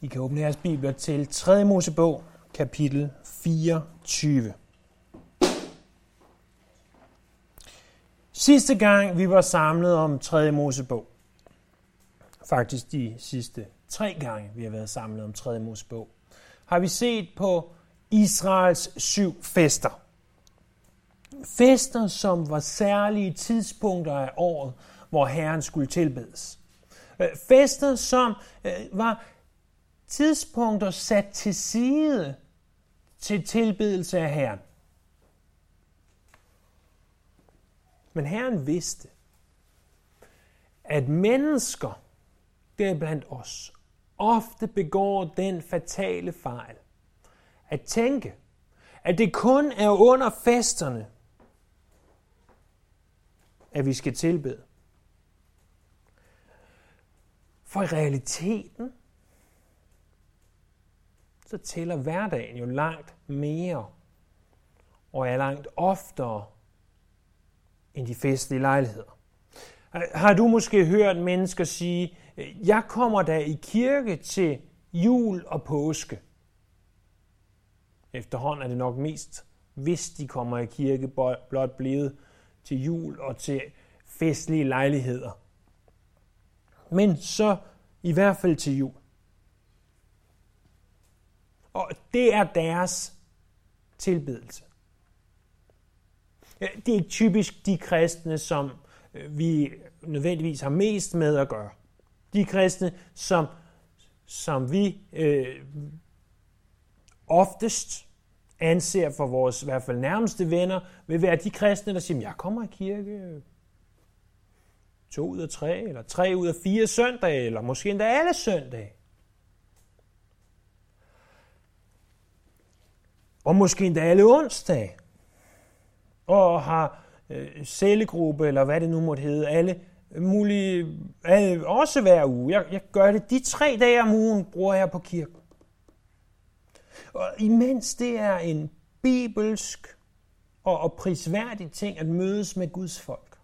I kan åbne jeres bibler til 3. Mosebog, kapitel 24. Sidste gang vi var samlet om 3. Mosebog, faktisk de sidste tre gange vi har været samlet om 3. Mosebog, har vi set på Israels syv fester. Fester, som var særlige tidspunkter af året, hvor Herren skulle tilbedes. Øh, fester, som øh, var tidspunkter sat til side til tilbedelse af Herren. Men Herren vidste, at mennesker, der blandt os, ofte begår den fatale fejl at tænke, at det kun er under festerne, at vi skal tilbede. For i realiteten, så tæller hverdagen jo langt mere og er langt oftere end de festlige lejligheder. Har du måske hørt mennesker sige, jeg kommer da i kirke til jul og påske. Efterhånden er det nok mest, hvis de kommer i kirke, blot blevet til jul og til festlige lejligheder. Men så i hvert fald til jul. Og det er deres tilbedelse. Det er ikke typisk de kristne, som øh, vi nødvendigvis har mest med at gøre. De kristne, som, som vi øh, oftest anser for vores i hvert fald nærmeste venner, vil være de kristne, der siger, jeg kommer i kirke øh, to ud af tre, eller tre ud af fire søndage, eller måske endda alle søndage. Og måske endda alle onsdag, Og har øh, cellegruppe, eller hvad det nu måtte hedde, alle mulige, alle, også hver uge. Jeg, jeg gør det de tre dage om ugen, bruger jeg på kirken. Og imens det er en bibelsk og, og prisværdig ting at mødes med Guds folk.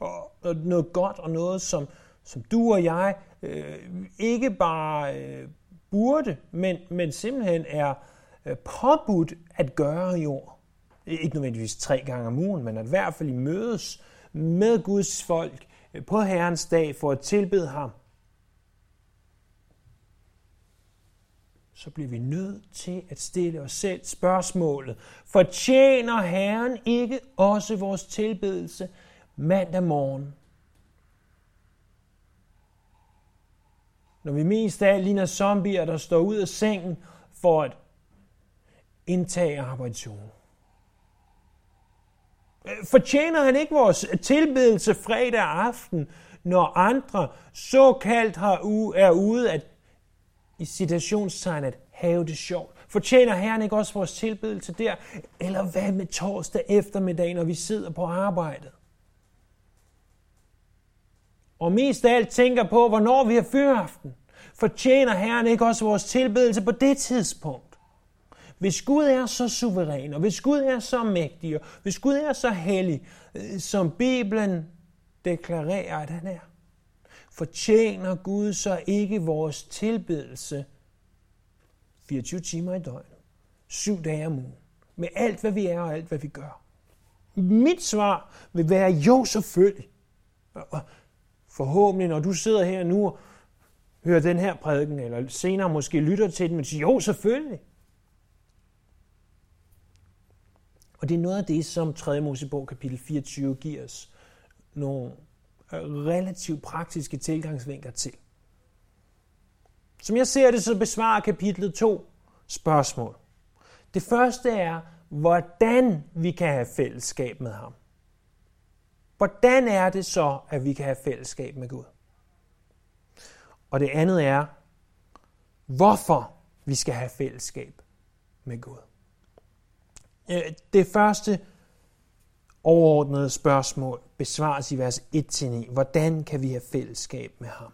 Og, og noget godt og noget, som, som du og jeg øh, ikke bare øh, burde, men, men simpelthen er øh, Øh, påbudt at gøre i år. Ikke nødvendigvis tre gange om ugen, men at i hvert fald i mødes med Guds folk øh, på Herrens dag for at tilbede ham så bliver vi nødt til at stille os selv spørgsmålet. Fortjener Herren ikke også vores tilbedelse mandag morgen? Når vi mest af alt ligner zombier, der står ud af sengen for at indtage arbejdsjorden? Fortjener han ikke vores tilbedelse fredag aften, når andre såkaldt har er ude at i citationstegn at have det sjovt. Fortjener Herren ikke også vores tilbedelse der? Eller hvad med torsdag eftermiddag, når vi sidder på arbejdet? Og mest af alt tænker på, hvornår vi har fyraften. Fortjener Herren ikke også vores tilbedelse på det tidspunkt? Hvis Gud er så suveræn, og hvis Gud er så mægtig, og hvis Gud er så hellig, øh, som Bibelen deklarerer, at han er, fortjener Gud så ikke vores tilbedelse 24 timer i døgnet, syv dage om ugen, med alt, hvad vi er og alt, hvad vi gør? Mit svar vil være jo, selvfølgelig. Og forhåbentlig, når du sidder her nu og hører den her prædiken, eller senere måske lytter til den, men siger, jo, selvfølgelig. Og det er noget af det, som 3. Mosebog kapitel 24 giver os nogle øh, relativt praktiske tilgangsvinkler til. Som jeg ser det, så besvarer kapitlet to spørgsmål. Det første er, hvordan vi kan have fællesskab med ham. Hvordan er det så, at vi kan have fællesskab med Gud? Og det andet er, hvorfor vi skal have fællesskab med Gud. Øh, det første overordnede spørgsmål besvares i vers 1-9. Hvordan kan vi have fællesskab med ham?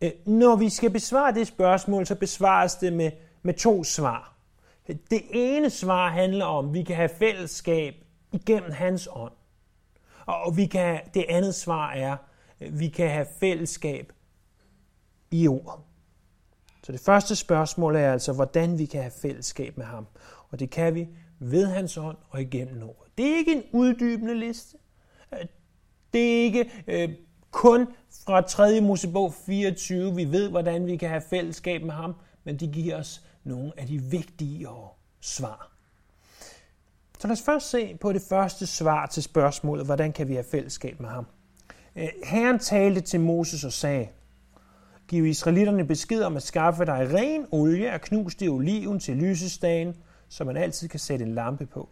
Øh, når vi skal besvare det spørgsmål, så besvares det med, med to svar. Det ene svar handler om, at vi kan have fællesskab igennem hans ånd. Og vi kan, det andet svar er, at vi kan have fællesskab i ordet. Så det første spørgsmål er altså, hvordan vi kan have fællesskab med ham. Og det kan vi ved hans ånd og igennem ordet. Det er ikke en uddybende liste. Øh, det er ikke øh, kun fra 3. Mosebog 24, vi ved, hvordan vi kan have fællesskab med ham, men det giver os nogle af de vigtigere svar. Så lad os først se på det første svar til spørgsmålet, hvordan kan vi have fællesskab med ham. Øh, Herren talte til Moses og sagde, Giv israelitterne besked om at skaffe dig ren olie af knuste oliven til lysestagen, så man altid kan sætte en lampe på.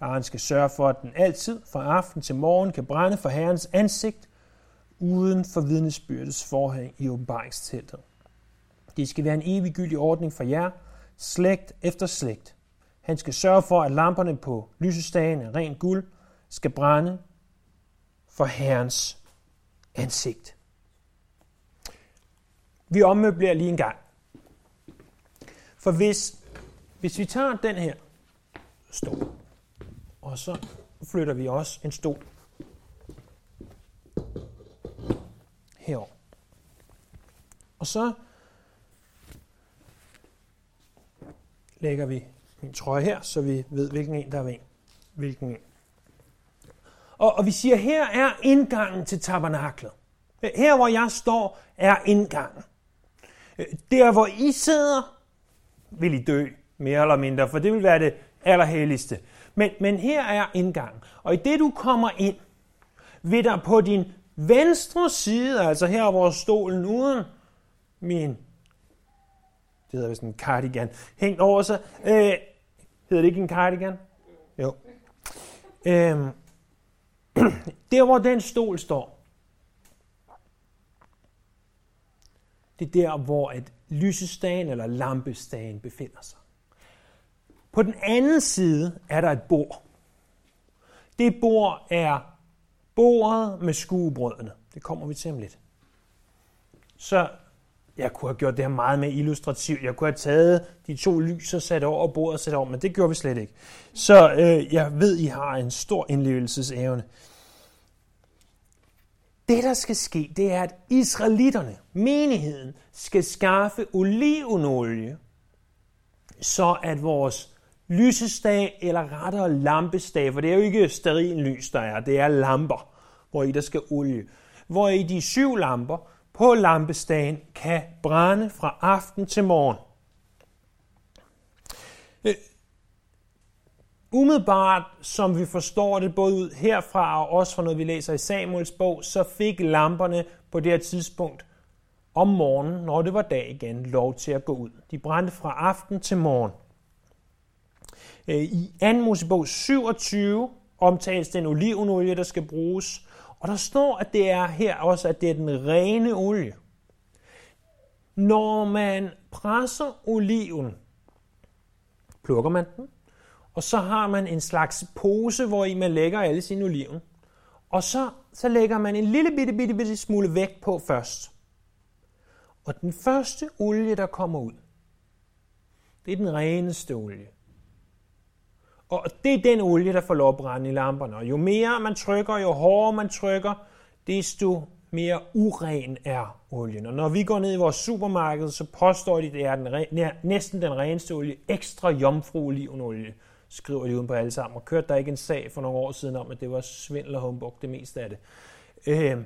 Aaron skal sørge for, at den altid fra aften til morgen kan brænde for Herrens ansigt, uden for vidnesbyrdets forhæng i åbenbaringsteltet. Det skal være en eviggyldig ordning for jer, slægt efter slægt. Han skal sørge for, at lamperne på lysestagen af ren guld skal brænde for Herrens ansigt. Vi ommøbler lige en gang. For hvis, hvis vi tager den her stol, og så flytter vi også en stol herover. Og så lægger vi min trøje her, så vi ved, hvilken en der er en. Hvilken en. Og, og vi siger, her er indgangen til tabernaklet. Her, hvor jeg står, er indgangen. Øh, der, hvor I sidder, vil I dø, mere eller mindre, for det vil være det allerhelligste. Men, men her er indgangen. Og i det, du kommer ind, vil der på din venstre side, altså her hvor stolen uden min, det hedder vist en cardigan, hængt over sig. Øh, hedder det ikke en cardigan? Jo. Øh, der hvor den stol står, det er der, hvor et lysestagen eller lampestagen befinder sig. På den anden side er der et bord. Det bord er bordet med skuebrødene. Det kommer vi til om lidt. Så jeg kunne have gjort det her meget mere illustrativt. Jeg kunne have taget de to lys og sat over bordet og sat over, men det gjorde vi slet ikke. Så øh, jeg ved, I har en stor indlevelsesevne. Det, der skal ske, det er, at israelitterne, menigheden, skal skaffe olivenolie, så at vores lysestage, eller rettere lampestage, for det er jo ikke en lys, der er, det er lamper, hvor i der skal olie. Hvor i de syv lamper på lampestagen kan brænde fra aften til morgen. Øh, umiddelbart, som vi forstår det både ud herfra og også fra noget, vi læser i Samuels bog, så fik lamperne på det her tidspunkt om morgenen, når det var dag igen, lov til at gå ud. De brændte fra aften til morgen. Øh, I 2. Mosebog 27 omtales den olivenolie, der skal bruges, og der står, at det er her også, at det er den rene olie. Når man presser oliven, plukker man den, og så har man en slags pose, hvor i man lægger alle sine oliven. Og så, så lægger man en lille bitte, bitte, bitte smule vægt på først. Og den første olie, der kommer ud, det er den reneste olie. Og det er den olie, der får lov at brænde i lamperne. Og jo mere man trykker, jo hårdere man trykker, desto mere uren er olien. Og når vi går ned i vores supermarked, så påstår de, at det er den, næsten den reneste olie, ekstra jomfru olivenolie, skriver de uden på alle sammen. Og kørte der ikke en sag for nogle år siden om, at det var svindel og humbug, det meste af det. Øh,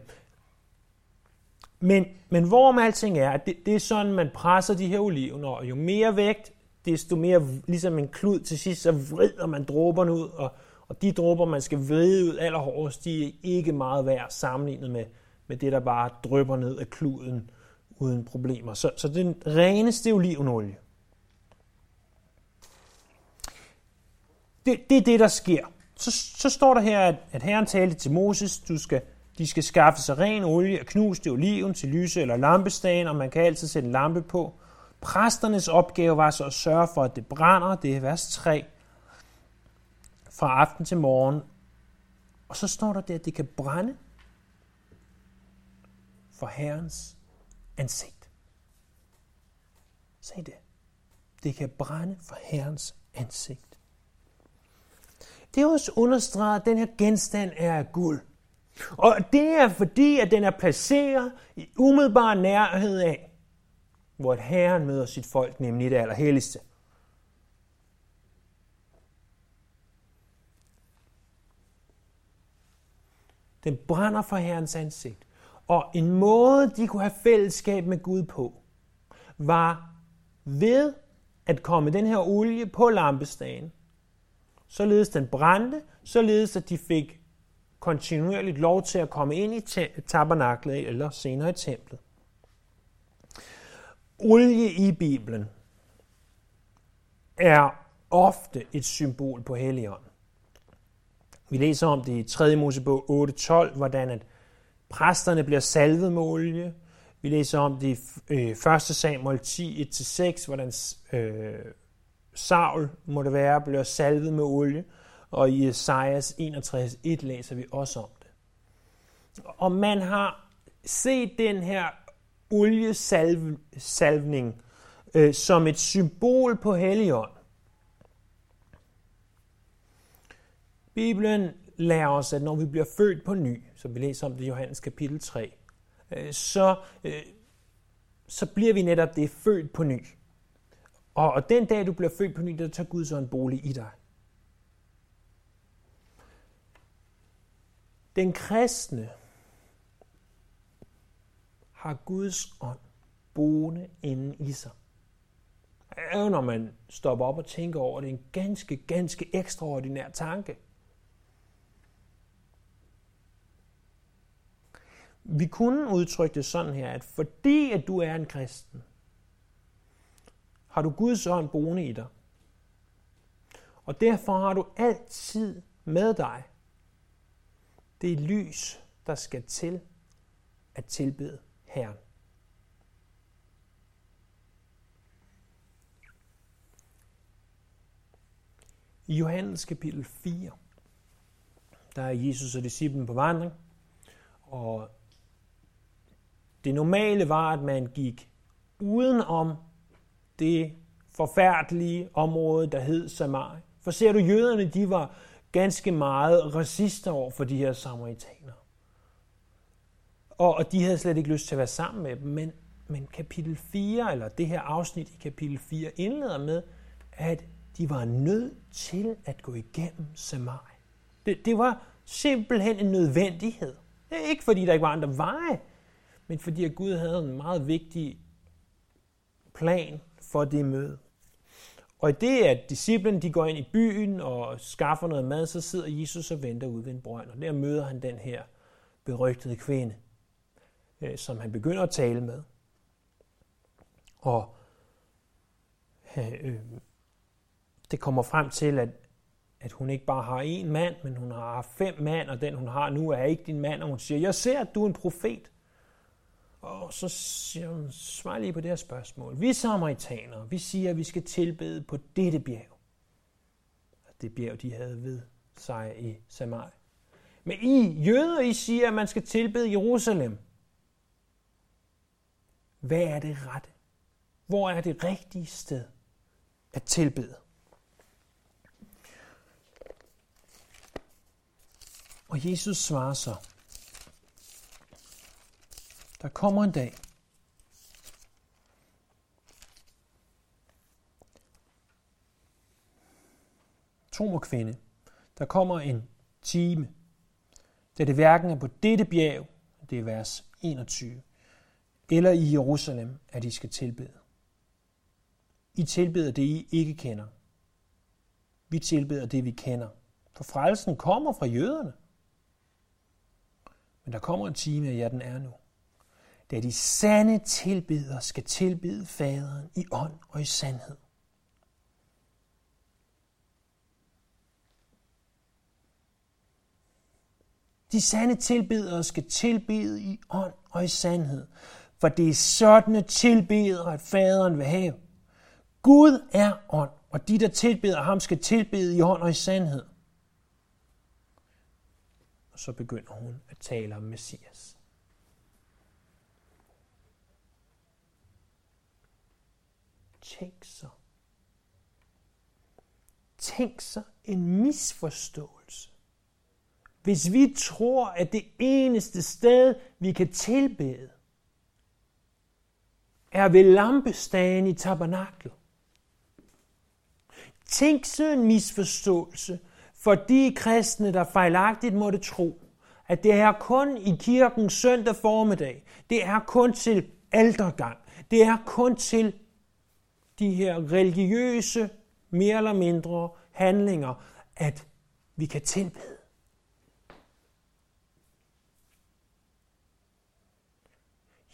men, men hvorom alting er, at det, det er sådan, man presser de her oliven, og jo mere vægt, desto mere ligesom en klud til sidst, så vrider man dråberne ud, og, og de dråber, man skal vride ud allerhårdest, de er ikke meget værd sammenlignet med, med det, der bare drypper ned af kluden uden problemer. Så, så den reneste olivenolie. Det, det er det, der sker. Så, så står der her, at, at Herren talte til Moses, du skal, de skal skaffe sig ren olie og knuste oliven til lyse eller lampestagen, og man kan altid sætte en lampe på. Præsternes opgave var så at sørge for, at det brænder, det er vers 3, fra aften til morgen. Og så står der der, at det kan brænde for Herrens ansigt. Se det. Det kan brænde for Herrens ansigt. Det er også understreget, at den her genstand er af guld. Og det er fordi, at den er placeret i umiddelbar nærhed af hvor et Herren møder sit folk, nemlig det allerhelligste. Den brænder for Herrens ansigt. Og en måde, de kunne have fællesskab med Gud på, var ved at komme den her olie på lampestagen, således den brændte, således at de fik kontinuerligt lov til at komme ind i tabernaklet eller senere i templet. Olie i Bibelen er ofte et symbol på Helligånden. Vi læser om det i 3. Mosebog 8.12, hvordan at præsterne bliver salvet med olie. Vi læser om det i øh, 1. Samuel 10, 1-6, hvordan øh, Saul, må det være, bliver salvet med olie. Og i Esajas 61, 1 læser vi også om det. Og man har set den her oliesalvning øh, som et symbol på Helligånd. Bibelen lærer os, at når vi bliver født på ny, som vi læser om det i Johannes kapitel 3, øh, så, øh, så bliver vi netop det født på ny. Og, og den dag, du bliver født på ny, der tager Gud så en bolig i dig. Den kristne har Guds ånd boende inde i sig. Er når man stopper op og tænker over det, en ganske, ganske ekstraordinær tanke. Vi kunne udtrykke det sådan her, at fordi at du er en kristen, har du Guds ånd boende i dig. Og derfor har du altid med dig det lys, der skal til at tilbede Herren. I Johannes kapitel 4, der er Jesus og disciplen på vandring, og det normale var, at man gik udenom det forfærdelige område, der hed Samaria. For ser du, jøderne, de var ganske meget racister over for de her samaritanere. Og, og de havde slet ikke lyst til at være sammen med dem. Men, men kapitel 4, eller det her afsnit i kapitel 4, indleder med, at de var nødt til at gå igennem Samaria. Det, det var simpelthen en nødvendighed. Ikke fordi, der ikke var andre veje, men fordi at Gud havde en meget vigtig plan for det møde. Og i det, at disciplen de går ind i byen og skaffer noget mad, så sidder Jesus og venter ude ved en brønd. Og der møder han den her berygtede kvinde, Øh, som han begynder at tale med. Og øh, øh, det kommer frem til, at, at hun ikke bare har én mand, men hun har fem mænd, og den hun har nu er ikke din mand. Og hun siger, jeg ser, at du er en profet. Og så siger hun, svar lige på det her spørgsmål. Vi samaritanere, vi siger, at vi skal tilbede på dette bjerg. Det bjerg, de havde ved sig i Samaria. Men I jøder, I siger, at man skal tilbede Jerusalem. Hvad er det rette? Hvor er det rigtige sted at tilbede? Og Jesus svarer så, der kommer en dag, tro mig kvinde, der kommer en time, da det hverken er på dette bjerg, det er vers 21, eller i Jerusalem, at I skal tilbede. I tilbeder det, I ikke kender. Vi tilbeder det, vi kender. For frelsen kommer fra jøderne. Men der kommer en time, og ja, den er nu da de sande tilbeder skal tilbede faderen i ånd og i sandhed. De sande tilbedere skal tilbede i ånd og i sandhed, for det er et tilbedere, at faderen vil have. Gud er ånd, og de, der tilbeder ham, skal tilbede i ånd og i sandhed. Og så begynder hun at tale om Messias. Tænk så. Tænk så en misforståelse. Hvis vi tror, at det eneste sted, vi kan tilbede, er ved lampestagen i tabernaklet. Tænk så en misforståelse for de kristne, der fejlagtigt måtte tro, at det er kun i kirken søndag formiddag, det er kun til aldergang, det er kun til de her religiøse, mere eller mindre handlinger, at vi kan tilbede.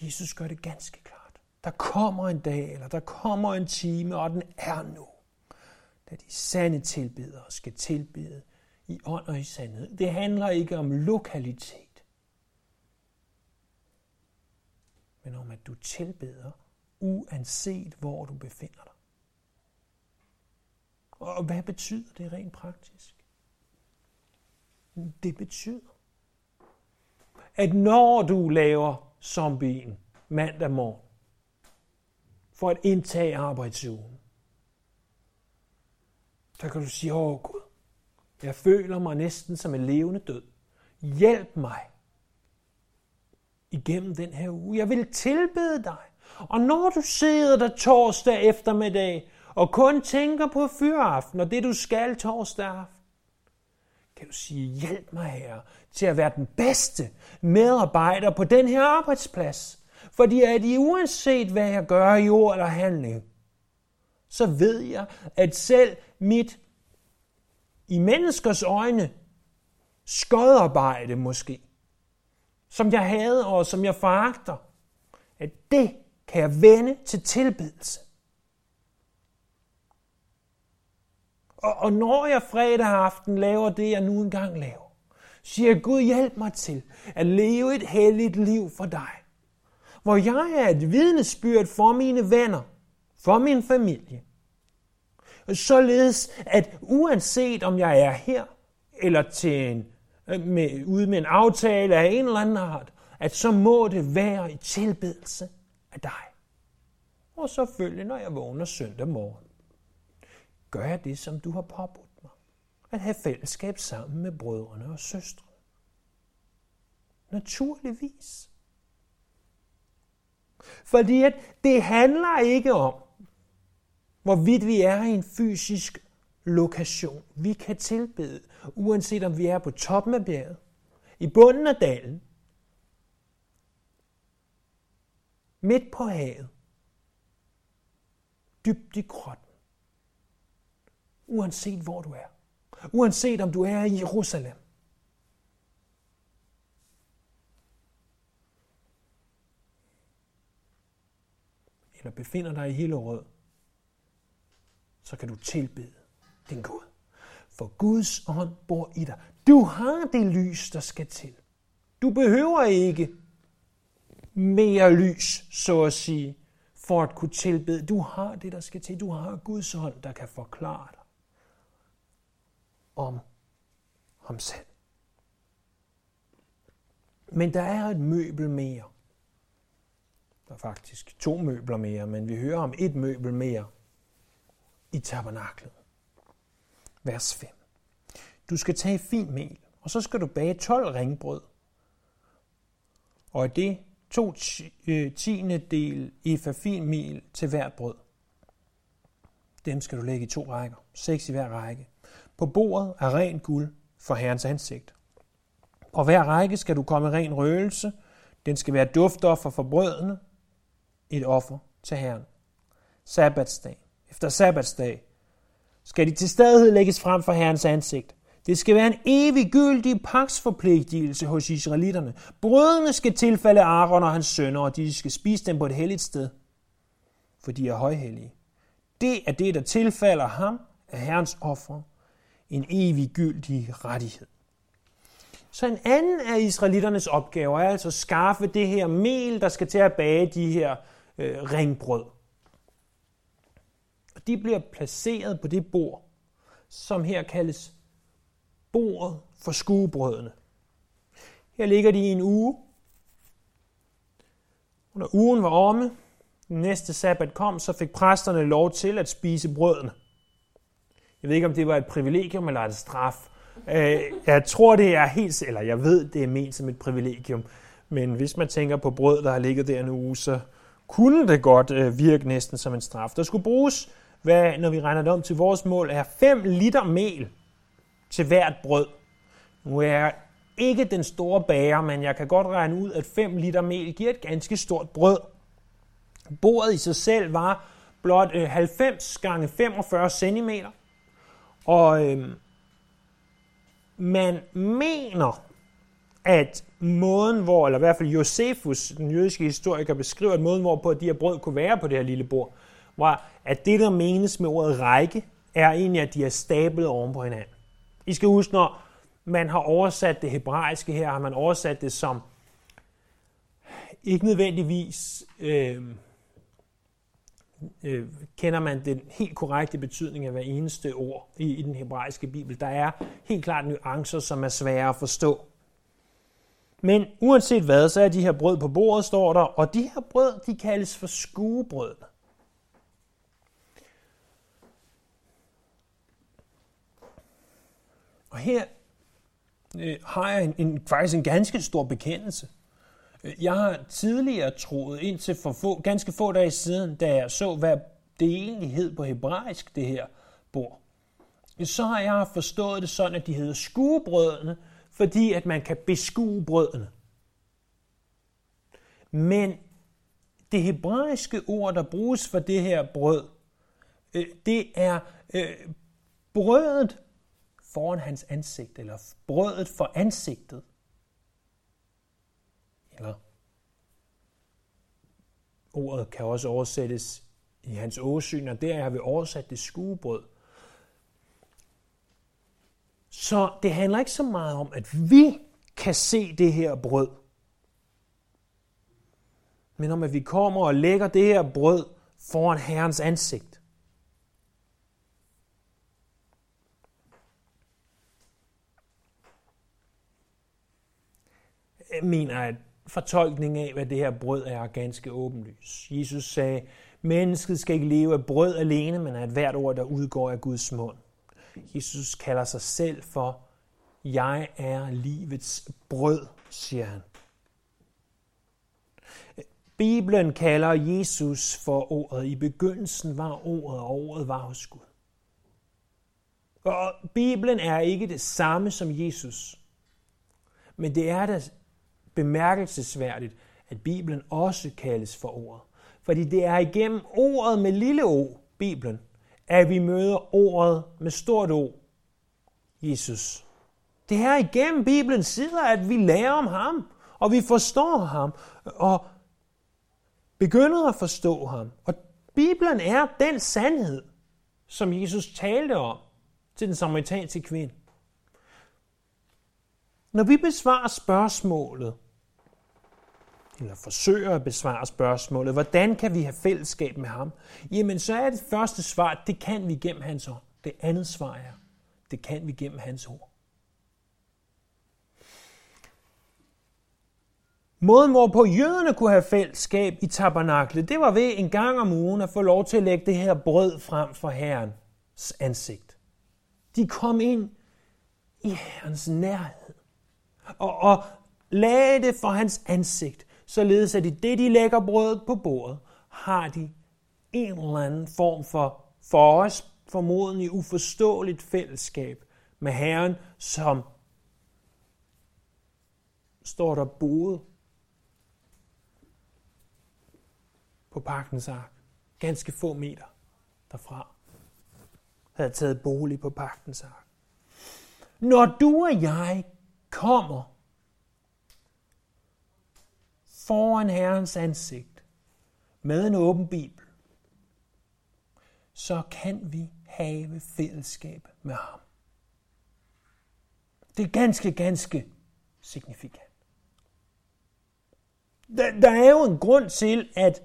Jesus gør det ganske klart. Der kommer en dag, eller der kommer en time, og den er nu, da de sande tilbedere skal tilbede i ånd og i sandhed. Det handler ikke om lokalitet, men om at du tilbeder, uanset hvor du befinder dig. Og hvad betyder det rent praktisk? Det betyder, at når du laver zombien mandag morgen for at indtage arbejdsugen, så kan du sige, åh Gud, jeg føler mig næsten som en levende død. Hjælp mig igennem den her uge. Jeg vil tilbede dig. Og når du sidder der torsdag eftermiddag og kun tænker på fyraften og det du skal torsdag aften, kan du sige, hjælp mig her til at være den bedste medarbejder på den her arbejdsplads. Fordi at I uanset hvad jeg gør i ord eller handling, så ved jeg, at selv mit i menneskers øjne skodarbejde måske, som jeg hader og som jeg foragter, at det kan jeg vende til tilbedelse. Og, og når jeg fredag aften laver det, jeg nu engang laver, siger Gud hjælp mig til at leve et helligt liv for dig. Hvor jeg er et vidnesbyrd for mine venner, for min familie, Således at uanset om jeg er her, eller til en, øh, med, ude med en aftale af en eller anden art, at så må det være i tilbedelse af dig. Og selvfølgelig, når jeg vågner søndag morgen, gør jeg det, som du har påbudt mig. At have fællesskab sammen med brødrene og søstre. Naturligvis. Fordi at det handler ikke om, hvorvidt vi er i en fysisk lokation. Vi kan tilbede, uanset om vi er på toppen af bjerget, i bunden af dalen, midt på havet, dybt i grotten. Uanset hvor du er. Uanset om du er i Jerusalem. Eller befinder dig i Hillerød så kan du tilbede din Gud. For Guds ånd bor i dig. Du har det lys, der skal til. Du behøver ikke mere lys, så at sige, for at kunne tilbede. Du har det, der skal til. Du har Guds ånd, der kan forklare dig om ham selv. Men der er et møbel mere. Der er faktisk to møbler mere, men vi hører om et møbel mere i tabernaklet. Vers 5. Du skal tage fin mel, og så skal du bage 12 ringbrød. Og af det to øh, tiende del efa fin mel til hvert brød. Dem skal du lægge i to rækker, seks i hver række. På bordet er ren guld for Herrens ansigt. På hver række skal du komme ren røgelse. Den skal være duftoffer for brødene. Et offer til Herren. Sabbatsdag efter sabbatsdag, skal de til stadighed lægges frem for Herrens ansigt. Det skal være en evig gyldig paksforpligtelse hos israelitterne. Brødene skal tilfalde Aaron og hans sønner, og de skal spise dem på et helligt sted, for de er højhellige. Det er det, der tilfalder ham af Herrens offer. En evig gyldig rettighed. Så en anden af israelitternes opgaver er altså at skaffe det her mel, der skal til at bage de her øh, ringbrød de bliver placeret på det bord, som her kaldes bordet for skuebrødene. Her ligger de i en uge. Og når ugen var omme, den næste sabbat kom, så fik præsterne lov til at spise brødene. Jeg ved ikke, om det var et privilegium eller et straf. Øh, jeg tror, det er helt, eller jeg ved, det er ment som et privilegium. Men hvis man tænker på brød, der har ligget der en uge, så kunne det godt øh, virke næsten som en straf. Der skulle bruges, hvad, når vi regner det om til vores mål, er 5 liter mel til hvert brød. Nu er jeg ikke den store bager, men jeg kan godt regne ud, at 5 liter mel giver et ganske stort brød. Bordet i sig selv var blot øh, 90 gange 45 cm, og øh, man mener, at måden, hvor, eller i hvert fald Josefus, den jødiske historiker, beskriver, at måden, hvorpå de her brød kunne være på det her lille bord, var, at det, der menes med ordet række, er egentlig, at de er stablet oven på hinanden. I skal huske, når man har oversat det hebraiske her, har man oversat det som ikke nødvendigvis øh, øh, kender man den helt korrekte betydning af hver eneste ord i, i den hebraiske bibel. Der er helt klart nuancer, som er svære at forstå. Men uanset hvad, så er de her brød på bordet, står der, og de her brød, de kaldes for skuebrød. Og her øh, har jeg en, en, faktisk en ganske stor bekendelse. Øh, jeg har tidligere troet, indtil for få, ganske få dage siden, da jeg så, hvad det egentlig hed på hebraisk, det her bord, så har jeg forstået det sådan, at de hedder skuebrødene, fordi at man kan beskue brødene. Men det hebraiske ord, der bruges for det her brød, øh, det er øh, brødet foran hans ansigt, eller brødet for ansigtet. Eller ordet kan også oversættes i hans åsyn, og der har vi oversat det skuebrød. Så det handler ikke så meget om, at vi kan se det her brød, men om at vi kommer og lægger det her brød foran Herrens ansigt. Jeg mener, at fortolkningen af, hvad det her brød er, er ganske åbenlys. Jesus sagde, mennesket skal ikke leve af brød alene, men af et hvert ord, der udgår af Guds mund. Jesus kalder sig selv for, jeg er livets brød, siger han. Bibelen kalder Jesus for ordet. I begyndelsen var ordet, og ordet var hos Gud. Og Bibelen er ikke det samme som Jesus. Men det er da bemærkelsesværdigt, at Bibelen også kaldes for ordet. Fordi det er igennem ordet med lille o, Bibelen, at vi møder ordet med stort O, Jesus. Det er igennem Bibelen sider, at vi lærer om ham, og vi forstår ham, og begynder at forstå ham. Og Bibelen er den sandhed, som Jesus talte om til den samaritanske kvinde. Når vi besvarer spørgsmålet, eller forsøger at besvare spørgsmålet, hvordan kan vi have fællesskab med ham? Jamen, så er det første svar, det kan vi gennem hans ord. Det andet svar er, det kan vi gennem hans ord. Måden, hvorpå jøderne kunne have fællesskab i tabernaklet, det var ved en gang om ugen at få lov til at lægge det her brød frem for Herrens ansigt. De kom ind i Herrens nærhed og, og lagde det for hans ansigt således at i det, de lægger brødet på bordet, har de en eller anden form for, for os formodentlig uforståeligt fællesskab med Herren, som står der boet på pakkens ark, ganske få meter derfra, havde taget bolig på pakkens ark. Når du og jeg kommer foran Herrens ansigt med en åben bibel, så kan vi have fællesskab med ham. Det er ganske, ganske signifikant. Der, der er jo en grund til, at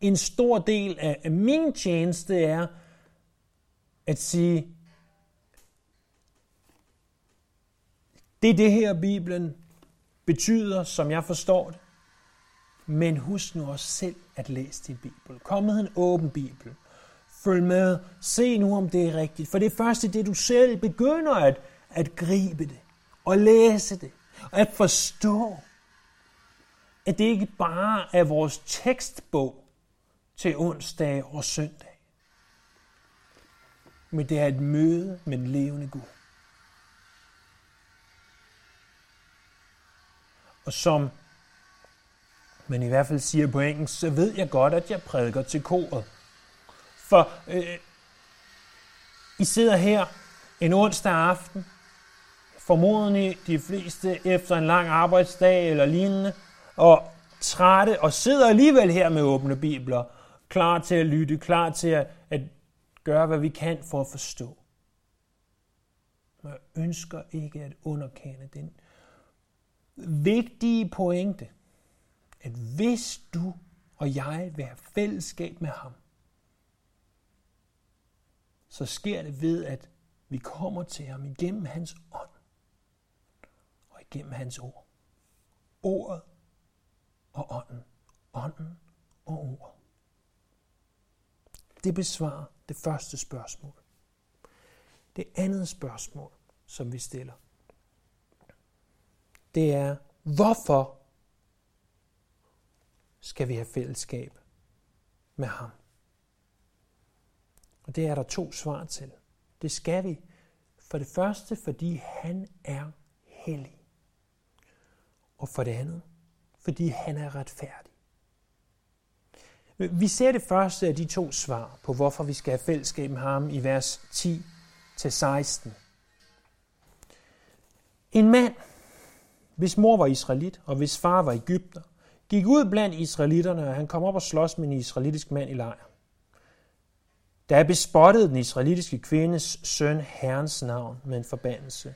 en stor del af min tjeneste er at sige, det er det her, Bibelen betyder, som jeg forstår det. Men husk nu også selv at læse din Bibel. Kom med en åben Bibel. Følg med. Se nu, om det er rigtigt. For det er først i det, du selv begynder at, at gribe det. Og læse det. Og at forstå. at det ikke bare er vores tekstbog til onsdag og søndag, men det er et møde med den levende Gud. Og som men i hvert fald siger på engelsk, så ved jeg godt, at jeg prædiker til koret. For øh, I sidder her en onsdag aften, formodentlig de fleste efter en lang arbejdsdag eller lignende, og trætte, og sidder alligevel her med åbne bibler, klar til at lytte, klar til at, at gøre, hvad vi kan for at forstå. Men jeg ønsker ikke at underkende den vigtige pointe, at hvis du og jeg vil have fællesskab med ham, så sker det ved, at vi kommer til ham igennem hans ånd og igennem hans ord. Ordet og ånden. Ånden og ordet. Det besvarer det første spørgsmål. Det andet spørgsmål, som vi stiller, det er, hvorfor skal vi have fællesskab med ham? Og det er der to svar til. Det skal vi. For det første, fordi han er hellig. Og for det andet, fordi han er retfærdig. Vi ser det første af de to svar på, hvorfor vi skal have fællesskab med ham i vers 10-16. En mand, hvis mor var israelit, og hvis far var egypter, gik ud blandt israelitterne, og han kom op og slås med en israelitisk mand i lejr. Da bespottede den israelitiske kvindes søn herrens navn med en forbandelse,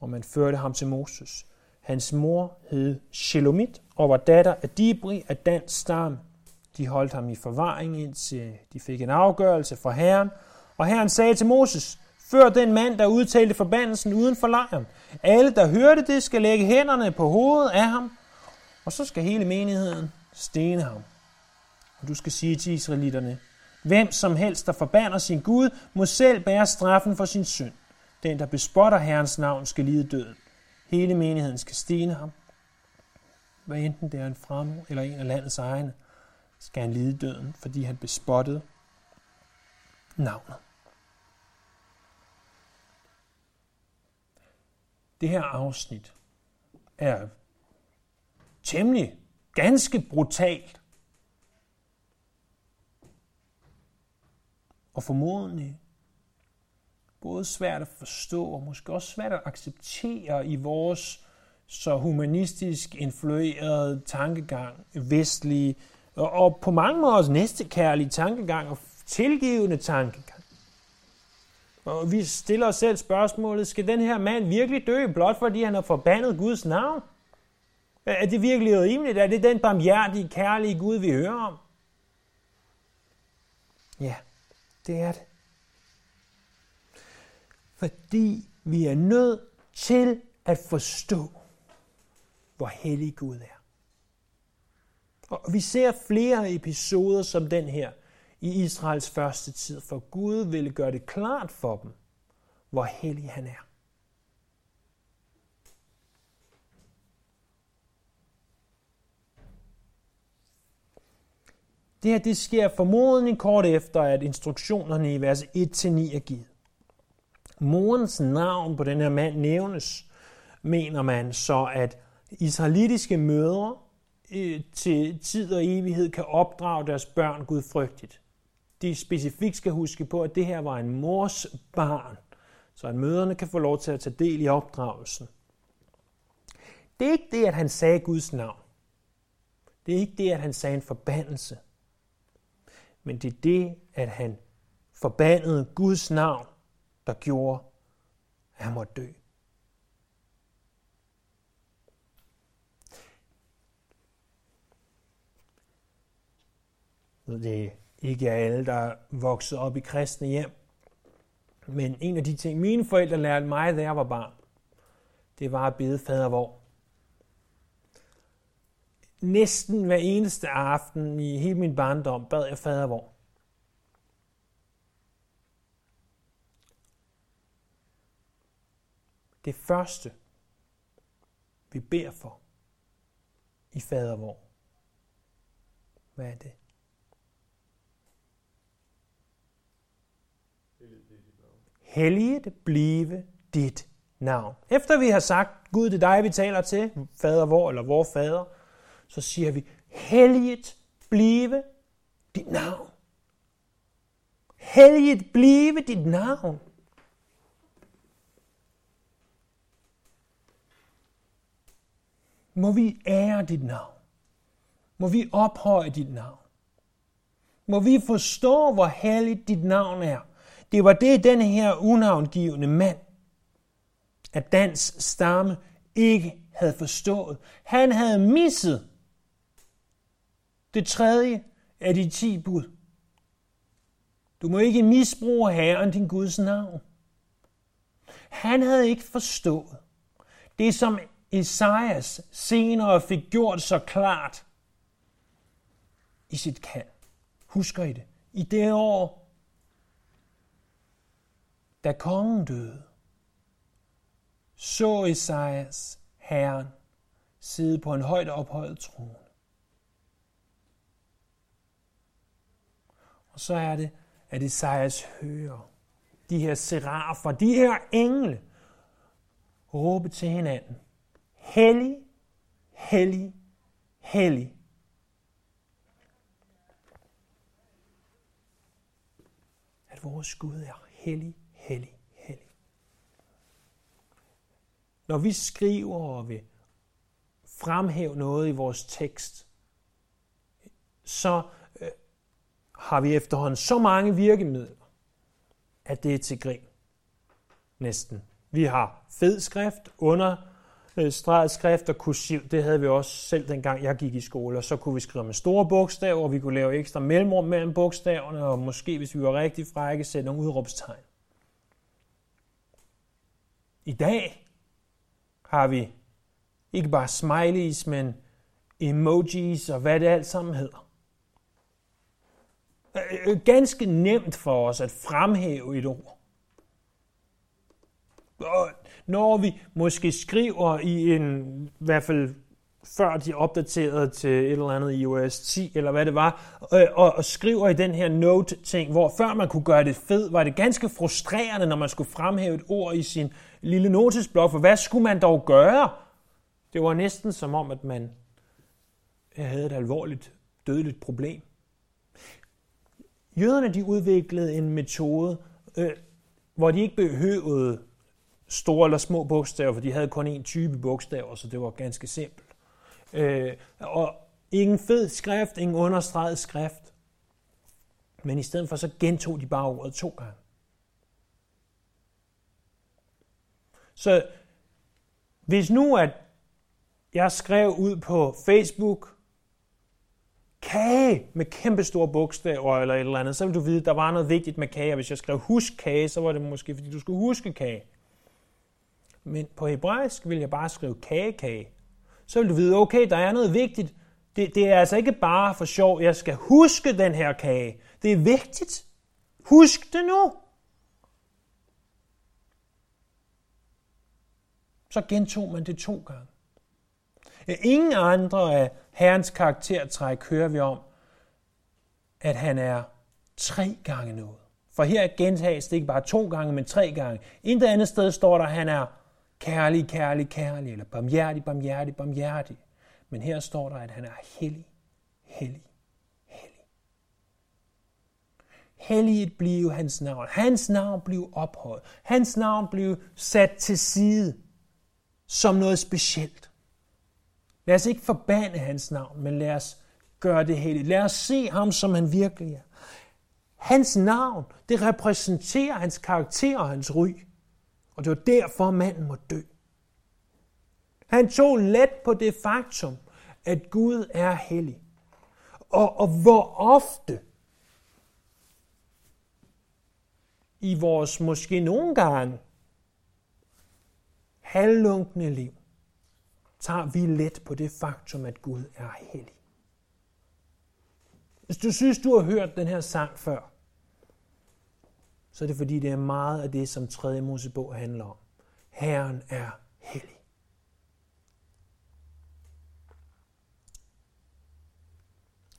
og man førte ham til Moses. Hans mor hed Shelomit og var datter af Dibri af dansk stam. De holdt ham i forvaring, indtil de fik en afgørelse fra herren. Og herren sagde til Moses, før den mand, der udtalte forbandelsen uden for lejren. Alle, der hørte det, skal lægge hænderne på hovedet af ham, og så skal hele menigheden stene ham. Og du skal sige til israelitterne, hvem som helst, der forbander sin Gud, må selv bære straffen for sin synd. Den, der bespotter Herrens navn, skal lide døden. Hele menigheden skal stene ham. Hvad enten det er en fremmed eller en af landets egne, skal han lide døden, fordi han bespottede navnet. Det her afsnit er temmelig, ganske brutalt. Og formodentlig både svært at forstå og måske også svært at acceptere i vores så humanistisk influerede tankegang, vestlige, og på mange måder også næstekærlige tankegang og tilgivende tankegang. Og vi stiller os selv spørgsmålet, skal den her mand virkelig dø, blot fordi han har forbandet Guds navn? Er det virkelig rimeligt? Er det den barmhjertige, kærlige Gud, vi hører om? Ja, det er det. Fordi vi er nødt til at forstå, hvor hellig Gud er. Og vi ser flere episoder som den her i Israels første tid, for Gud ville gøre det klart for dem, hvor hellig han er. Det her det sker formodentlig kort efter, at instruktionerne i vers 1-9 er givet. Morens navn på den her mand nævnes, mener man så, at israelitiske mødre øh, til tid og evighed kan opdrage deres børn gudfrygtigt. De specifikt skal huske på, at det her var en mors barn, så at møderne kan få lov til at tage del i opdragelsen. Det er ikke det, at han sagde Guds navn. Det er ikke det, at han sagde en forbandelse men det er det, at han forbandede Guds navn, der gjorde, at han måtte dø. Det er ikke alle, der er vokset op i kristne hjem. Men en af de ting, mine forældre lærte mig, da jeg var barn, det var at bede fader vor næsten hver eneste aften i hele min barndom bad jeg fader vor. Det første, vi beder for i fader vor, Hvad er det? Helliget blive dit navn. Efter vi har sagt, Gud det er dig, vi taler til, fader vor eller vor fader, så siger vi, helliget blive dit navn. Helliget blive dit navn. Må vi ære dit navn. Må vi ophøje dit navn. Må vi forstå, hvor helligt dit navn er. Det var det, denne her unavngivende mand af dans stamme ikke havde forstået. Han havde misset det tredje af de ti bud. Du må ikke misbruge Herren, din Guds navn. Han havde ikke forstået det, som Esajas senere fik gjort så klart i sit kald. Husker I det? I det år, da kongen døde, så Esajas Herren sidde på en højt ophøjet trone. Og så er det, at Esajas hører de her serafer, de her engle, råbe til hinanden. Hellig, hellig, hellig. At vores Gud er hellig, hellig, hellig. Når vi skriver og vil fremhæve noget i vores tekst, så øh, har vi efterhånden så mange virkemidler, at det er til grin. Næsten. Vi har fed skrift, understreget øh, skrift og kursiv. Det havde vi også selv dengang jeg gik i skole. Og så kunne vi skrive med store bogstaver, og vi kunne lave ekstra mellemrum mellem bogstaverne, og måske, hvis vi var rigtig frække, sætte nogle udråbstegn. I dag har vi ikke bare smileys, men emojis og hvad det alt sammen hedder. Øh, øh, ganske nemt for os at fremhæve et ord. Og når vi måske skriver i en, i hvert fald før de opdaterede til et eller andet iOS 10, eller hvad det var, øh, og, og skriver i den her note-ting, hvor før man kunne gøre det fed, var det ganske frustrerende, når man skulle fremhæve et ord i sin lille notesblok, for hvad skulle man dog gøre? Det var næsten som om, at man havde et alvorligt dødeligt problem. Jøderne de udviklede en metode, øh, hvor de ikke behøvede store eller små bogstaver, for de havde kun én type bogstaver, så det var ganske simpelt. Øh, og ingen fed skrift, ingen understreget skrift. Men i stedet for, så gentog de bare ordet to gange. Så hvis nu, at jeg skrev ud på Facebook, kage med kæmpe store bogstaver eller et eller andet, så vil du vide, at der var noget vigtigt med kage. Og hvis jeg skrev husk kage, så var det måske, fordi du skulle huske kage. Men på hebraisk vil jeg bare skrive kage, kage. Så vil du vide, okay, der er noget vigtigt. Det, det er altså ikke bare for sjov, jeg skal huske den her kage. Det er vigtigt. Husk det nu. Så gentog man det to gange. Ingen andre af Herrens karaktertræk hører vi om, at han er tre gange noget. For her gentages det ikke bare to gange, men tre gange. Intet andet sted står der, at han er kærlig, kærlig, kærlig, eller barmhjertig, barmhjertig, barmhjertig. Men her står der, at han er hellig, hellig, hellig. Helliget blev hans navn. Hans navn blev ophøjet. Hans navn blev sat til side som noget specielt. Lad os ikke forbande hans navn, men lad os gøre det helligt. Lad os se ham, som han virkelig er. Hans navn, det repræsenterer hans karakter og hans ry. Og det var derfor, manden må dø. Han tog let på det faktum, at Gud er hellig. Og, og hvor ofte i vores måske nogle gange halvlunkne liv, tager vi let på det faktum, at Gud er hellig. Hvis du synes, du har hørt den her sang før, så er det fordi, det er meget af det, som 3. Mosebog handler om. Herren er hellig.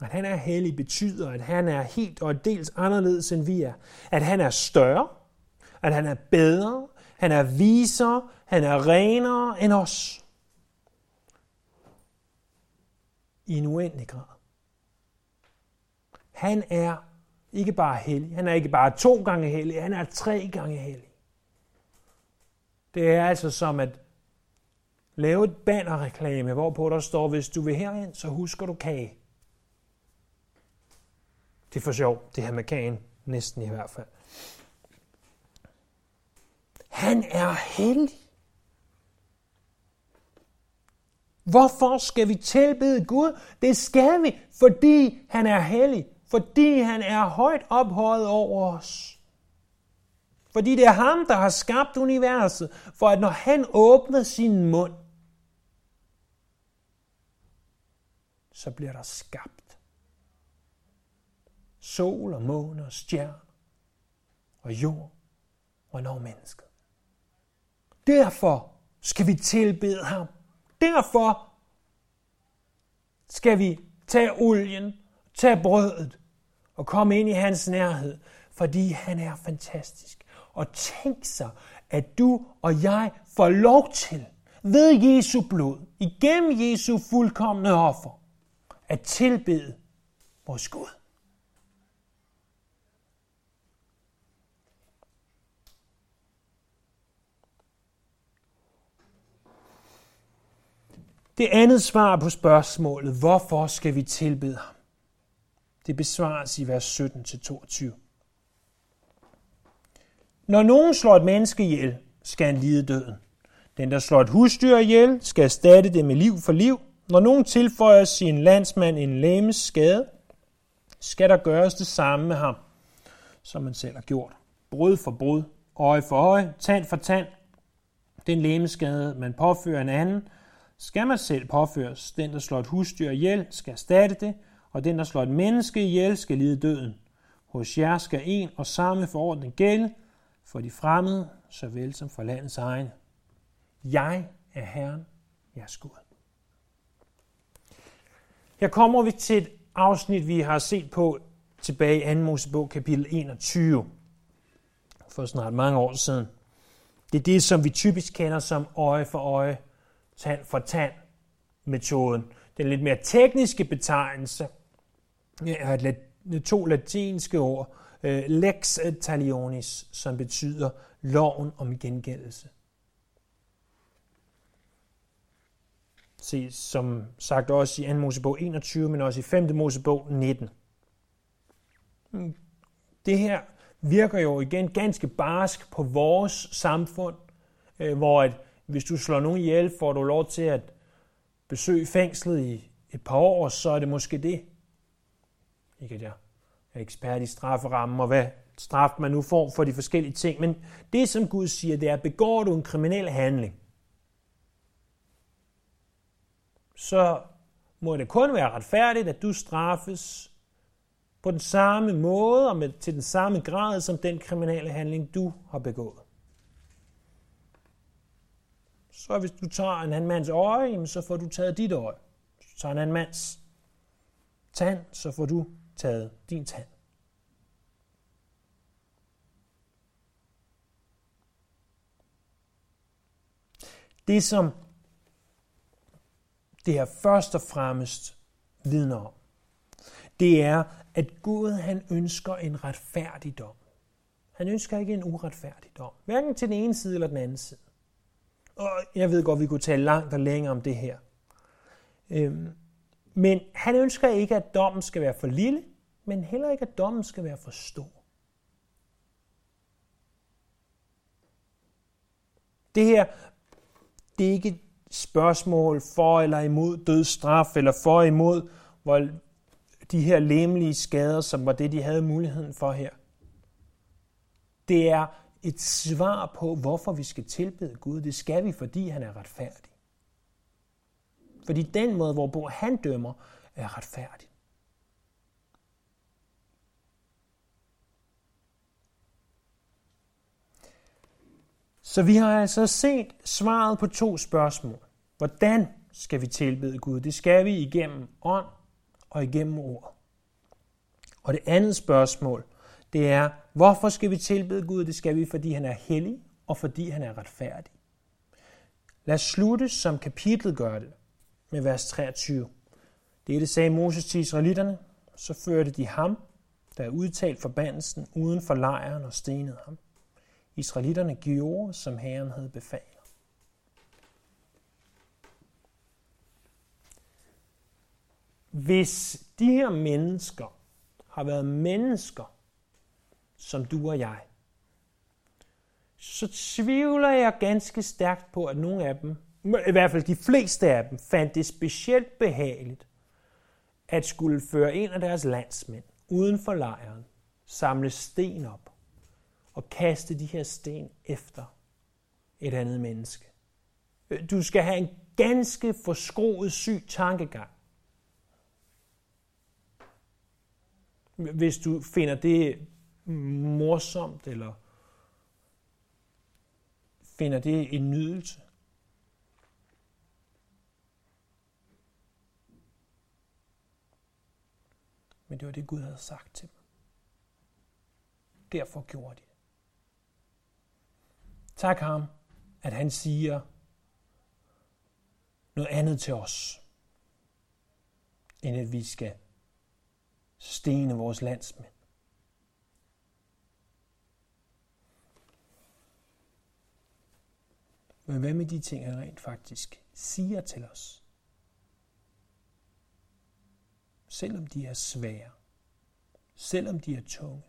At han er hellig betyder, at han er helt og dels anderledes end vi er. At han er større, at han er bedre, han er viser, han er renere end os. I en uendelig grad. Han er ikke bare hellig, han er ikke bare to gange hellig, han er tre gange hellig. Det er altså som at lave et bannerreklame, hvorpå der står, hvis du vil herind, så husker du kage. Det er for sjov, det her med kagen, næsten i hvert fald. Han er hellig. Hvorfor skal vi tilbede Gud? Det skal vi, fordi han er hellig. Fordi han er højt ophøjet over os. Fordi det er ham, der har skabt universet. For at når han åbner sin mund, så bliver der skabt. Sol og måne og stjerner og jord og når mennesket. Derfor skal vi tilbede ham. Derfor skal vi tage olien, tage brødet og komme ind i hans nærhed, fordi han er fantastisk. Og tænk sig, at du og jeg får lov til ved Jesu blod, igennem Jesu fuldkommende offer, at tilbede vores Gud. Det andet svar på spørgsmålet, hvorfor skal vi tilbede ham? Det besvares i vers 17-22. Når nogen slår et menneske ihjel, skal han lide døden. Den, der slår et husdyr ihjel, skal erstatte det med liv for liv. Når nogen tilføjer sin landsmand en læmes skade, skal der gøres det samme med ham, som man selv har gjort. Brud for brud, øje for øje, tand for tand. Den læmeskade, man påfører en anden, skal man selv påføres. Den, der slår et husdyr ihjel, skal erstatte det, og den, der slår et menneske ihjel, skal lide døden. Hos jer skal en og samme forordning gælde, for de fremmede, såvel som for landets egne. Jeg er Herren, jeres Gud. Her kommer vi til et afsnit, vi har set på tilbage i 2. Mosebog, kapitel 21, for snart mange år siden. Det er det, som vi typisk kender som øje for øje, tand for tand metoden. Den lidt mere tekniske betegnelse er et to latinske ord, øh, lex talionis, som betyder loven om gengældelse. Se, som sagt også i 2. Mosebog 21, men også i 5. Mosebog 19. Hmm. Det her virker jo igen ganske barsk på vores samfund, øh, hvor at hvis du slår nogen ihjel, får du lov til at besøge fængslet i et par år, så er det måske det. Ikke at jeg er ekspert i strafferammen og hvad straf man nu får for de forskellige ting, men det som Gud siger, det er, begår du en kriminel handling, så må det kun være retfærdigt, at du straffes på den samme måde og med, til den samme grad som den kriminelle handling, du har begået. Så hvis du tager en anden mands øje, så får du taget dit øje. Hvis du tager en anden mands tand, så får du taget din tand. Det, som det her først og fremmest vidner om, det er, at Gud han ønsker en retfærdig dom. Han ønsker ikke en uretfærdig dom. Hverken til den ene side eller den anden side. Og jeg ved godt, vi kunne tale langt og længe om det her. Øhm, men han ønsker ikke, at dommen skal være for lille, men heller ikke, at dommen skal være for stor. Det her, det er ikke et spørgsmål for eller imod dødsstraf, eller for imod hvor de her lemlige skader, som var det, de havde muligheden for her. Det er et svar på, hvorfor vi skal tilbede Gud. Det skal vi, fordi han er retfærdig. Fordi den måde, hvorpå han dømmer, er retfærdig. Så vi har altså set svaret på to spørgsmål. Hvordan skal vi tilbede Gud? Det skal vi igennem ånd og igennem ord. Og det andet spørgsmål, det er, hvorfor skal vi tilbede Gud? Det skal vi, fordi han er hellig og fordi han er retfærdig. Lad os slutte, som kapitlet gør det, med vers 23. Det det sagde Moses til israelitterne, så førte de ham, der er udtalt forbandelsen, uden for lejren og stenede ham. Israelitterne gjorde, som Herren havde befalet. Hvis de her mennesker har været mennesker, som du og jeg, så tvivler jeg ganske stærkt på, at nogle af dem, i hvert fald de fleste af dem, fandt det specielt behageligt at skulle føre en af deres landsmænd uden for lejren, samle sten op og kaste de her sten efter et andet menneske. Du skal have en ganske forskroet syg tankegang. Hvis du finder det morsomt, eller finder det en nydelse. Men det var det, Gud havde sagt til dem. Derfor gjorde de det. Tak ham, at han siger noget andet til os, end at vi skal stene vores landsmænd. Men hvad med de ting, han rent faktisk siger til os? Selvom de er svære. Selvom de er tunge.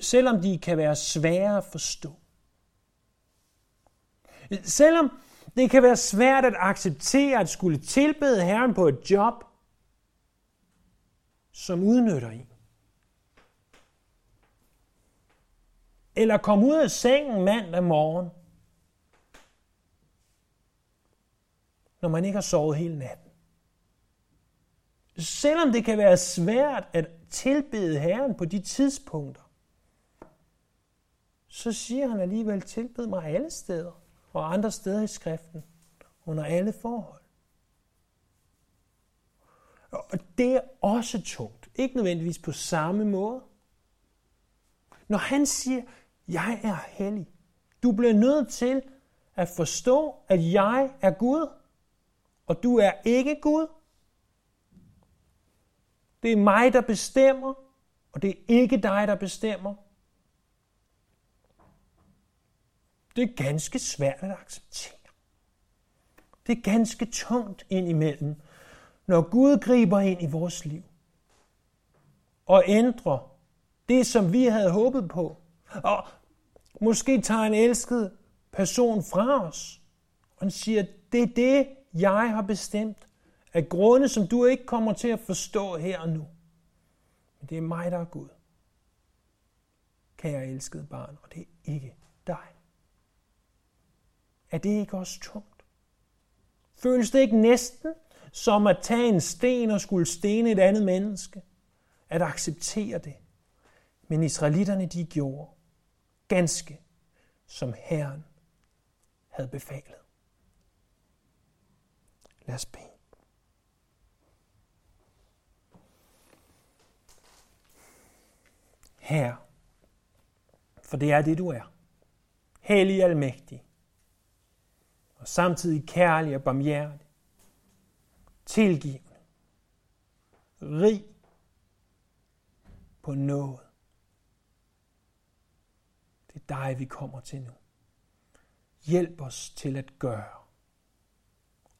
Selvom de kan være svære at forstå. Selvom det kan være svært at acceptere at skulle tilbede Herren på et job, som udnytter en. Eller komme ud af sengen mandag morgen, når man ikke har sovet hele natten. Selvom det kan være svært at tilbede Herren på de tidspunkter, så siger han alligevel, tilbed mig alle steder og andre steder i skriften, under alle forhold. Og det er også tungt. Ikke nødvendigvis på samme måde. Når han siger, jeg er hellig, du bliver nødt til at forstå, at jeg er Gud, og du er ikke Gud. Det er mig, der bestemmer, og det er ikke dig, der bestemmer. Det er ganske svært at acceptere. Det er ganske tungt indimellem, når Gud griber ind i vores liv og ændrer det, som vi havde håbet på. Og måske tager en elsket person fra os og siger, det er det, jeg har bestemt, af grunde, som du ikke kommer til at forstå her og nu. Men det er mig, der er Gud. Kære elskede barn, og det er ikke dig. Er det ikke også tungt? Føles det ikke næsten som at tage en sten og skulle stene et andet menneske? At acceptere det. Men israelitterne de gjorde ganske som Herren havde befalet. Lad os bede. Herre, for det er det, du er. Hellig almægtig. Og samtidig kærlig og barmhjertig. Tilgivende. Rig på noget. Det er dig, vi kommer til nu. Hjælp os til at gøre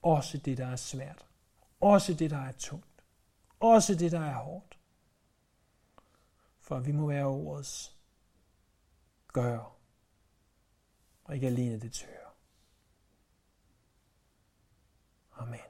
også det, der er svært. Også det, der er tungt. Også det, der er hårdt. For vi må være ordets gør, og ikke alene det tør. Amen.